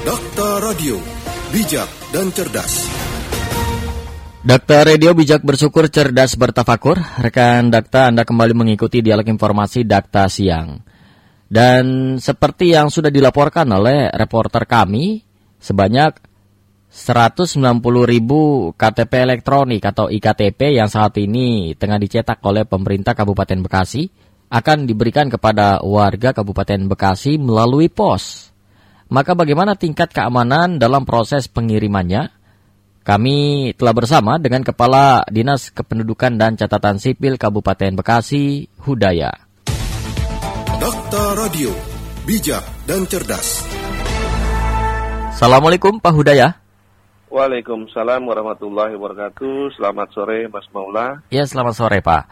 Dakta Radio, bijak dan cerdas. Dakta Radio bijak bersyukur cerdas bertafakur. Rekan Dakta Anda kembali mengikuti dialog informasi Dakta Siang. Dan seperti yang sudah dilaporkan oleh reporter kami, sebanyak 190 ribu KTP elektronik atau IKTP yang saat ini tengah dicetak oleh pemerintah Kabupaten Bekasi akan diberikan kepada warga Kabupaten Bekasi melalui pos. Maka bagaimana tingkat keamanan dalam proses pengirimannya? Kami telah bersama dengan Kepala Dinas Kependudukan dan Catatan Sipil Kabupaten Bekasi, Hudaya. Dakta Radio, bijak dan cerdas. Assalamualaikum Pak Hudaya. Waalaikumsalam warahmatullahi wabarakatuh. Selamat sore Mas Maula. Ya, selamat sore Pak.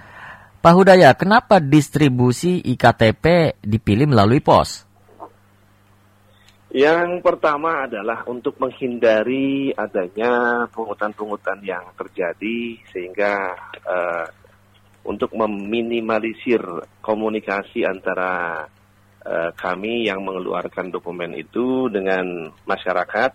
Pak Hudaya, kenapa distribusi IKTP dipilih melalui pos? Yang pertama adalah untuk menghindari adanya pungutan-pungutan yang terjadi sehingga uh, untuk meminimalisir komunikasi antara uh, kami yang mengeluarkan dokumen itu dengan masyarakat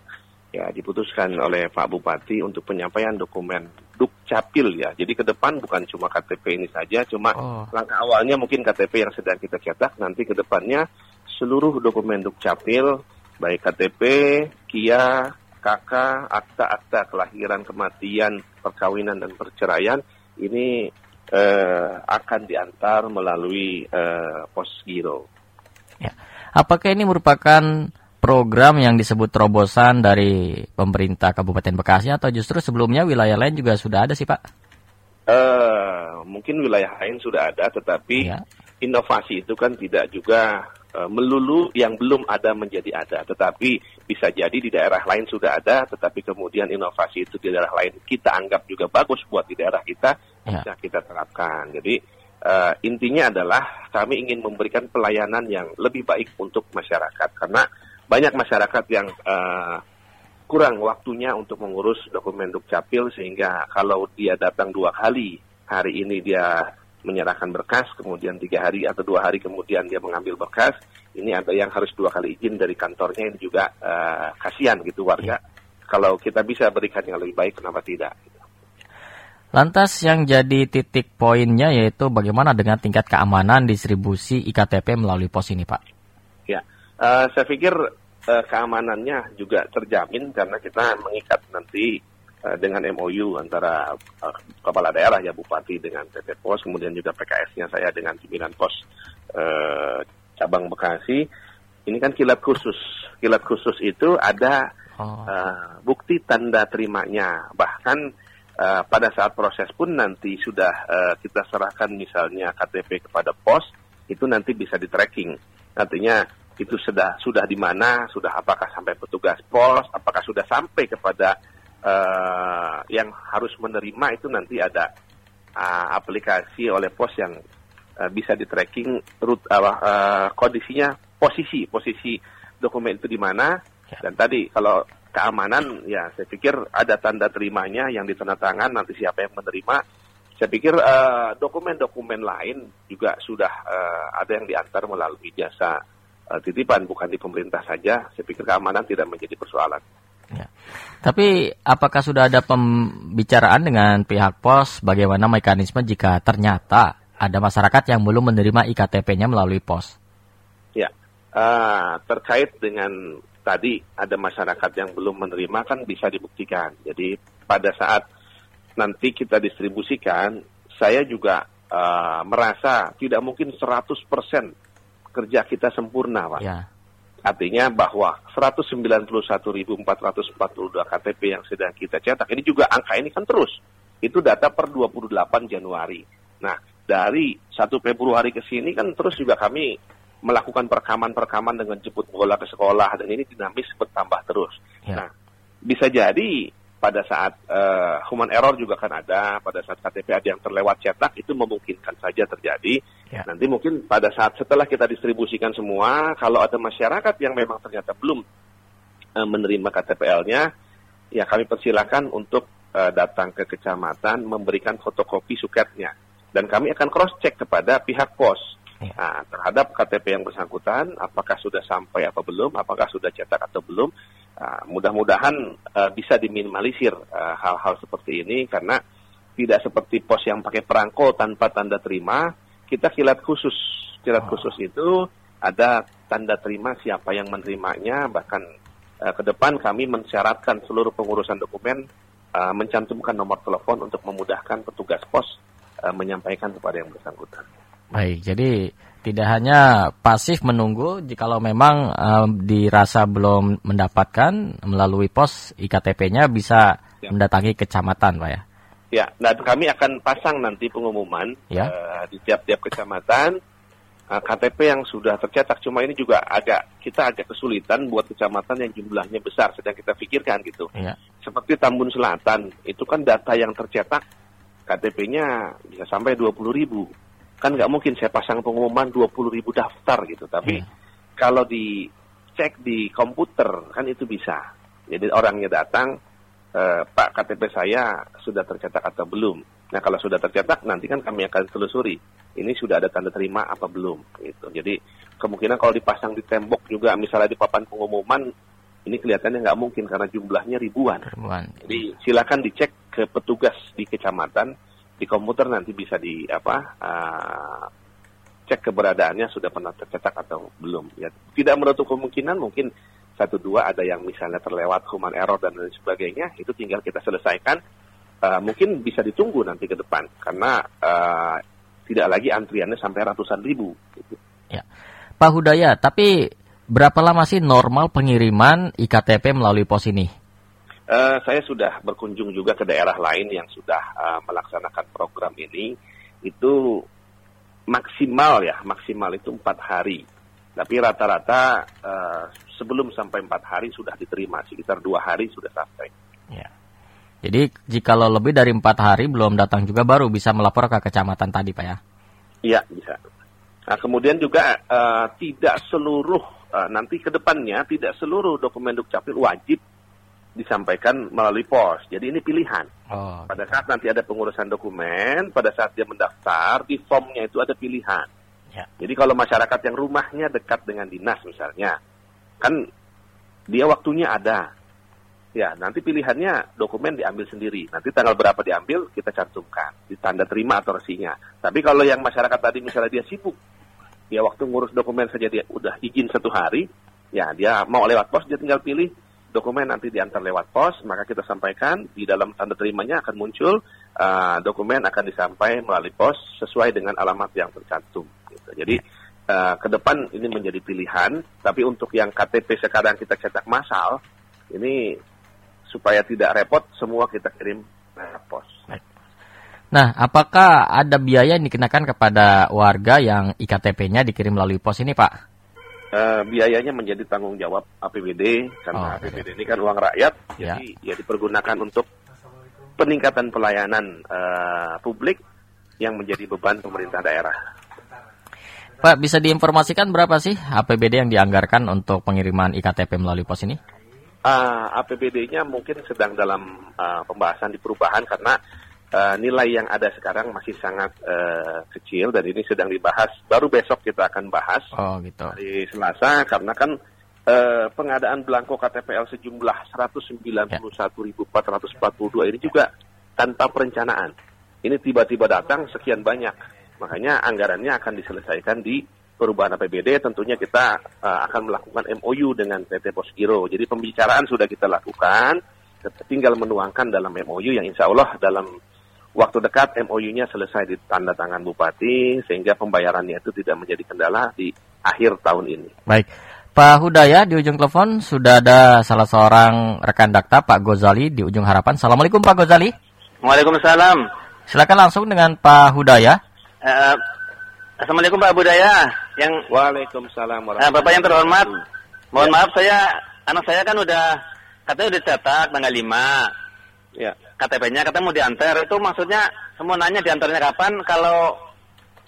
ya diputuskan oleh Pak Bupati untuk penyampaian dokumen Dukcapil ya. Jadi ke depan bukan cuma KTP ini saja, cuma oh. langkah awalnya mungkin KTP yang sedang kita cetak, nanti ke depannya seluruh dokumen Dukcapil baik KTP, KIA, KK, akta-akta kelahiran, kematian, perkawinan dan perceraian ini eh, akan diantar melalui eh, pos giro. Ya. Apakah ini merupakan program yang disebut terobosan dari pemerintah Kabupaten Bekasi atau justru sebelumnya wilayah lain juga sudah ada sih Pak? Uh, mungkin wilayah lain sudah ada, tetapi ya. inovasi itu kan tidak juga Eh, melulu yang belum ada menjadi ada, tetapi bisa jadi di daerah lain sudah ada, tetapi kemudian inovasi itu di daerah lain kita anggap juga bagus buat di daerah kita, ya. bisa kita terapkan. Jadi uh, intinya adalah kami ingin memberikan pelayanan yang lebih baik untuk masyarakat, karena banyak masyarakat yang uh, kurang waktunya untuk mengurus dokumen dukcapil sehingga kalau dia datang dua kali hari ini dia menyerahkan berkas, kemudian tiga hari atau dua hari kemudian dia mengambil berkas. Ini ada yang harus dua kali izin dari kantornya ini juga uh, kasihan gitu warga. Kalau kita bisa berikan yang lebih baik, kenapa tidak? Lantas yang jadi titik poinnya yaitu bagaimana dengan tingkat keamanan distribusi IKTP melalui pos ini, Pak? Ya, uh, saya pikir uh, keamanannya juga terjamin karena kita mengikat nanti dengan MOU antara uh, kepala daerah ya Bupati dengan PT Pos, kemudian juga PKS-nya saya dengan pimpinan Pos uh, cabang Bekasi. Ini kan kilat khusus. Kilat khusus itu ada oh. uh, bukti tanda terimanya. Bahkan uh, pada saat proses pun nanti sudah uh, kita serahkan misalnya KTP kepada Pos, itu nanti bisa di tracking. Artinya itu sudah sudah di mana, sudah apakah sampai petugas pos, apakah sudah sampai kepada uh, yang harus menerima itu nanti ada uh, aplikasi oleh pos yang uh, bisa di tracking root uh, uh, kondisinya posisi posisi dokumen itu di mana. Ya. dan tadi kalau keamanan ya saya pikir ada tanda terimanya yang ditandatangan nanti siapa yang menerima. Saya pikir dokumen-dokumen uh, lain juga sudah uh, ada yang diantar melalui jasa uh, titipan bukan di pemerintah saja. Saya pikir keamanan tidak menjadi persoalan Ya. Tapi apakah sudah ada pembicaraan dengan pihak pos bagaimana mekanisme jika ternyata ada masyarakat yang belum menerima IKTP-nya melalui pos? Ya, uh, terkait dengan tadi ada masyarakat yang belum menerima kan bisa dibuktikan. Jadi pada saat nanti kita distribusikan, saya juga uh, merasa tidak mungkin 100% kerja kita sempurna, Pak. Ya. Artinya bahwa 191.442 KTP yang sedang kita cetak, ini juga angka ini kan terus. Itu data per 28 Januari. Nah, dari 1 Februari ke sini kan terus juga kami melakukan perekaman-perekaman dengan jemput bola ke sekolah dan ini dinamis bertambah terus. Ya. Nah, bisa jadi pada saat uh, human error juga kan ada, pada saat KTP ada yang terlewat cetak itu memungkinkan saja terjadi. Ya. Nanti mungkin pada saat setelah kita distribusikan semua, kalau ada masyarakat yang memang ternyata belum uh, menerima KTPL-nya, ya kami persilakan untuk uh, datang ke kecamatan memberikan fotokopi suketnya dan kami akan cross check kepada pihak pos. Ya. Nah, terhadap KTP yang bersangkutan, apakah sudah sampai atau belum, apakah sudah cetak atau belum, Nah, mudah-mudahan uh, bisa diminimalisir uh, hal-hal seperti ini karena tidak seperti pos yang pakai perangko tanpa tanda terima, kita kilat khusus. Kilat oh. khusus itu ada tanda terima siapa yang menerimanya, bahkan uh, ke depan kami mensyaratkan seluruh pengurusan dokumen uh, mencantumkan nomor telepon untuk memudahkan petugas pos uh, menyampaikan kepada yang bersangkutan. Baik, jadi tidak hanya pasif menunggu jikalau memang um, dirasa belum mendapatkan melalui pos iktp-nya bisa ya. mendatangi kecamatan, Pak ya. Ya, dan kami akan pasang nanti pengumuman ya. uh, di tiap-tiap kecamatan uh, KTP yang sudah tercetak. Cuma ini juga agak kita agak kesulitan buat kecamatan yang jumlahnya besar sedang kita pikirkan gitu. Ya. Seperti Tambun Selatan itu kan data yang tercetak KTP-nya bisa sampai 20 ribu kan nggak mungkin saya pasang pengumuman 20 ribu daftar gitu tapi yeah. kalau dicek di komputer kan itu bisa jadi orangnya datang e, Pak KTP saya sudah tercetak atau belum nah kalau sudah tercetak nanti kan kami akan telusuri ini sudah ada tanda terima apa belum gitu jadi kemungkinan kalau dipasang di tembok juga misalnya di papan pengumuman ini kelihatannya nggak mungkin karena jumlahnya ribuan. ribuan. Jadi silakan dicek ke petugas di kecamatan di komputer nanti bisa di apa uh, cek keberadaannya sudah pernah tercetak atau belum. Ya, tidak menutup kemungkinan mungkin satu dua ada yang misalnya terlewat human error dan lain sebagainya itu tinggal kita selesaikan. Uh, mungkin bisa ditunggu nanti ke depan karena uh, tidak lagi antriannya sampai ratusan ribu. Gitu. Ya, Pak Hudaya, tapi berapa lama sih normal pengiriman iktp melalui pos ini? Uh, saya sudah berkunjung juga ke daerah lain yang sudah uh, melaksanakan program ini. Itu maksimal ya, maksimal itu empat hari. Tapi rata-rata uh, sebelum sampai empat hari sudah diterima, sekitar dua hari sudah sampai. Ya. Jadi jika lo lebih dari empat hari belum datang juga baru bisa melapor ke kecamatan tadi, Pak ya? Iya, bisa. Nah, kemudian juga uh, tidak seluruh, uh, nanti ke depannya tidak seluruh dokumen dukcapil wajib disampaikan melalui pos. Jadi ini pilihan. Oh. Pada saat nanti ada pengurusan dokumen, pada saat dia mendaftar, di formnya itu ada pilihan. Ya. Jadi kalau masyarakat yang rumahnya dekat dengan dinas misalnya, kan dia waktunya ada. Ya, nanti pilihannya dokumen diambil sendiri. Nanti tanggal berapa diambil, kita cantumkan. Di tanda terima atau resinya. Tapi kalau yang masyarakat tadi misalnya dia sibuk, dia waktu ngurus dokumen saja dia udah izin satu hari, ya dia mau lewat pos, dia tinggal pilih dokumen nanti diantar lewat pos, maka kita sampaikan di dalam tanda terimanya akan muncul uh, dokumen akan disampaikan melalui pos sesuai dengan alamat yang tercantum. Gitu. Jadi uh, ke depan ini menjadi pilihan, tapi untuk yang KTP sekarang kita cetak massal, ini supaya tidak repot semua kita kirim lewat pos. Nah, apakah ada biaya yang dikenakan kepada warga yang IKTP-nya dikirim melalui pos ini, Pak? Uh, biayanya menjadi tanggung jawab APBD karena oh, APBD ini kan uang rakyat ya. jadi ya dipergunakan untuk peningkatan pelayanan uh, publik yang menjadi beban pemerintah daerah. Pak, bisa diinformasikan berapa sih APBD yang dianggarkan untuk pengiriman IKTP melalui pos ini? Uh, ah, APBD-nya mungkin sedang dalam uh, pembahasan di perubahan karena uh, nilai yang ada sekarang masih sangat uh, kecil dan ini sedang dibahas. Baru besok kita akan bahas oh, gitu. di Selasa karena kan uh, pengadaan belangko KTPL sejumlah 191.442 ya. ini juga tanpa perencanaan. Ini tiba-tiba datang sekian banyak. Makanya anggarannya akan diselesaikan di perubahan APBD. Tentunya kita uh, akan melakukan MOU dengan PT Pos Giro. Jadi pembicaraan sudah kita lakukan tinggal menuangkan dalam MOU yang insya Allah dalam waktu dekat MOU-nya selesai di tanda tangan Bupati sehingga pembayarannya itu tidak menjadi kendala di akhir tahun ini. Baik. Pak Hudaya di ujung telepon sudah ada salah seorang rekan dakta Pak Gozali di ujung harapan. Assalamualaikum Pak Gozali. Waalaikumsalam. Silakan langsung dengan Pak Hudaya. Uh, Assalamualaikum Pak Budaya. Yang Waalaikumsalam. Uh, Bapak yang terhormat, mohon ya. maaf saya anak saya kan udah katanya udah cetak tanggal 5. Ya. KTP-nya kata mau diantar itu maksudnya semua nanya diantarnya kapan kalau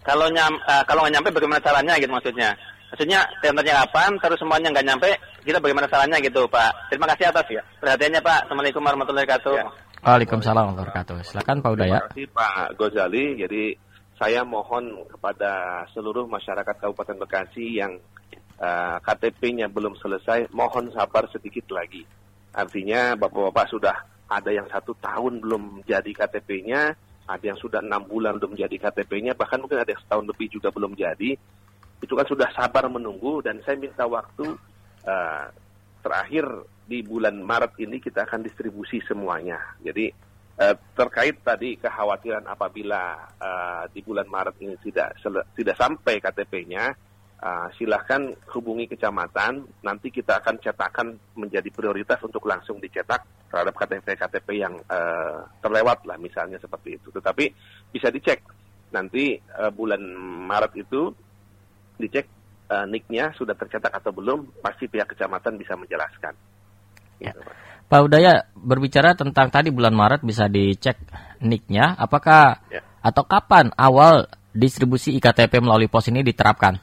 kalau nyam uh, kalau nggak nyampe bagaimana caranya gitu maksudnya. Maksudnya diantarnya kapan terus semuanya nggak nyampe kita bagaimana caranya gitu Pak. Terima kasih atas ya perhatiannya Pak. Assalamualaikum warahmatullahi wabarakatuh. Ya. Waalaikumsalam warahmatullahi wabarakatuh. Silakan Pak Udaya terima kasih Pak Gozali jadi saya mohon kepada seluruh masyarakat Kabupaten Bekasi yang uh, eh, KTP-nya belum selesai mohon sabar sedikit lagi. Artinya bapak-bapak sudah ada yang satu tahun belum jadi KTP-nya, ada yang sudah enam bulan belum jadi KTP-nya, bahkan mungkin ada yang setahun lebih juga belum jadi. Itu kan sudah sabar menunggu dan saya minta waktu uh, terakhir di bulan Maret ini kita akan distribusi semuanya. Jadi uh, terkait tadi kekhawatiran apabila uh, di bulan Maret ini tidak tidak sampai KTP-nya, uh, silahkan hubungi kecamatan. Nanti kita akan cetakan menjadi prioritas untuk langsung dicetak terhadap KTP-KTP yang uh, terlewat lah misalnya seperti itu. Tetapi bisa dicek nanti uh, bulan Maret itu dicek uh, nicknya sudah tercetak atau belum. Pasti pihak kecamatan bisa menjelaskan. Ya. Pak Udaya berbicara tentang tadi bulan Maret bisa dicek nicknya, apakah ya. atau kapan awal distribusi iktp melalui pos ini diterapkan?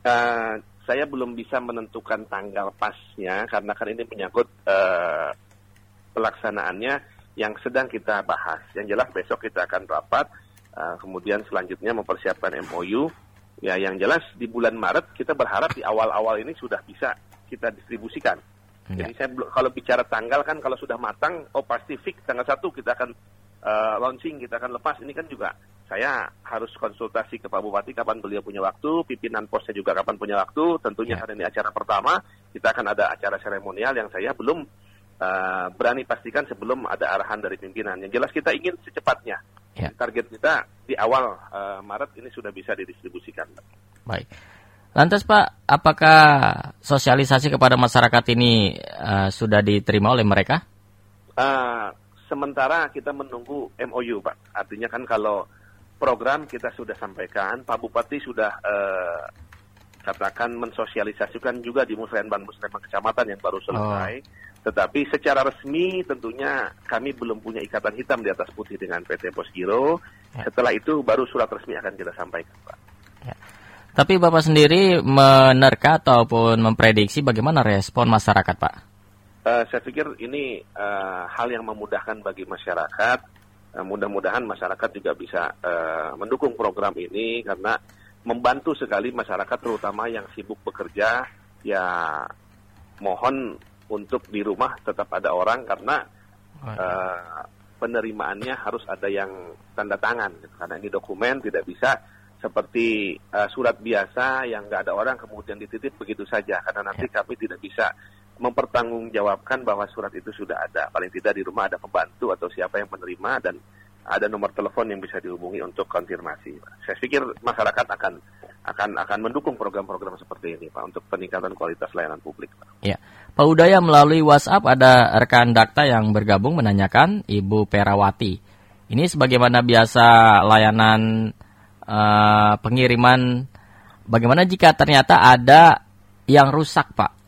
Uh, saya belum bisa menentukan tanggal pasnya karena kan ini menyangkut uh, pelaksanaannya yang sedang kita bahas. Yang jelas besok kita akan rapat, uh, kemudian selanjutnya mempersiapkan MOU. Ya, yang jelas di bulan Maret kita berharap di awal-awal ini sudah bisa kita distribusikan. Ya. Jadi saya kalau bicara tanggal kan kalau sudah matang, oh pasti fix tanggal satu kita akan uh, launching, kita akan lepas. Ini kan juga saya harus konsultasi ke Pak Bupati kapan beliau punya waktu, pimpinan posnya juga kapan punya waktu. Tentunya ya. hari ini acara pertama, kita akan ada acara seremonial yang saya belum uh, berani pastikan sebelum ada arahan dari pimpinan. Yang jelas kita ingin secepatnya. Ya. Target kita di awal uh, Maret ini sudah bisa didistribusikan. Baik. Lantas Pak, apakah sosialisasi kepada masyarakat ini uh, sudah diterima oleh mereka? Uh, sementara kita menunggu MOU Pak. Artinya kan kalau program kita sudah sampaikan, Pak Bupati sudah uh, katakan mensosialisasikan juga di musrenbang musrenbang kecamatan yang baru selesai. Oh. Tetapi secara resmi tentunya kami belum punya ikatan hitam di atas putih dengan PT Pos Giro. Ya. Setelah itu baru surat resmi akan kita sampaikan, Pak. Ya. Tapi Bapak sendiri menerka ataupun memprediksi bagaimana respon masyarakat, Pak? Uh, saya pikir ini uh, hal yang memudahkan bagi masyarakat mudah-mudahan masyarakat juga bisa uh, mendukung program ini karena membantu sekali masyarakat terutama yang sibuk bekerja. Ya mohon untuk di rumah tetap ada orang karena uh, penerimaannya harus ada yang tanda tangan. Karena ini dokumen tidak bisa seperti uh, surat biasa yang nggak ada orang kemudian dititip begitu saja. Karena nanti ya. kami tidak bisa mempertanggungjawabkan bahwa surat itu sudah ada. Paling tidak di rumah ada pembantu atau siapa yang menerima dan ada nomor telepon yang bisa dihubungi untuk konfirmasi. Saya pikir masyarakat akan akan akan mendukung program-program seperti ini, Pak, untuk peningkatan kualitas layanan publik. Pak. Ya, Pak Udaya melalui WhatsApp ada rekan Dakta yang bergabung menanyakan Ibu Perawati. Ini sebagaimana biasa layanan uh, pengiriman. Bagaimana jika ternyata ada yang rusak, Pak?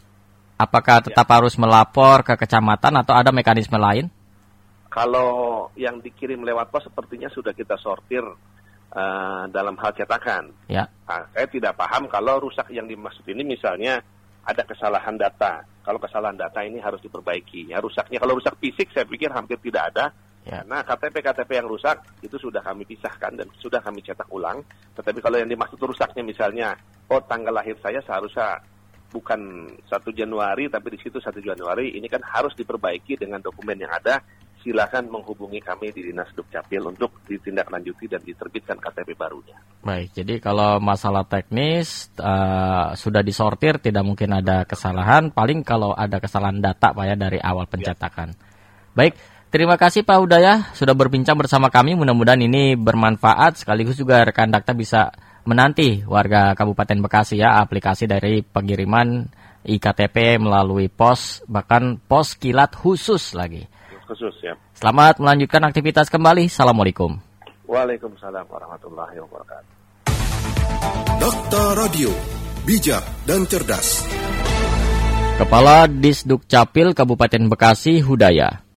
Apakah tetap ya. harus melapor ke kecamatan atau ada mekanisme lain? Kalau yang dikirim lewat pos sepertinya sudah kita sortir uh, dalam hal cetakan. Ya. Nah, saya tidak paham kalau rusak yang dimaksud ini misalnya ada kesalahan data. Kalau kesalahan data ini harus diperbaiki. Ya rusaknya kalau rusak fisik saya pikir hampir tidak ada. Ya. Karena KTP-KTP yang rusak itu sudah kami pisahkan dan sudah kami cetak ulang. Tetapi kalau yang dimaksud rusaknya misalnya, oh tanggal lahir saya seharusnya bukan 1 Januari tapi di situ 1 Januari ini kan harus diperbaiki dengan dokumen yang ada silakan menghubungi kami di Dinas Dukcapil untuk ditindaklanjuti dan diterbitkan KTP barunya. Baik, jadi kalau masalah teknis uh, sudah disortir tidak mungkin ada kesalahan, paling kalau ada kesalahan data Pak ya dari awal pencetakan. Ya. Baik, terima kasih Pak Udaya sudah berbincang bersama kami, mudah-mudahan ini bermanfaat sekaligus juga rekan Dakta bisa menanti warga Kabupaten Bekasi ya aplikasi dari pengiriman IKTP melalui pos bahkan pos kilat khusus lagi. Khusus ya. Selamat melanjutkan aktivitas kembali. Assalamualaikum. Waalaikumsalam warahmatullahi wabarakatuh. Dokter Radio, bijak dan cerdas. Kepala Disduk Capil Kabupaten Bekasi Hudaya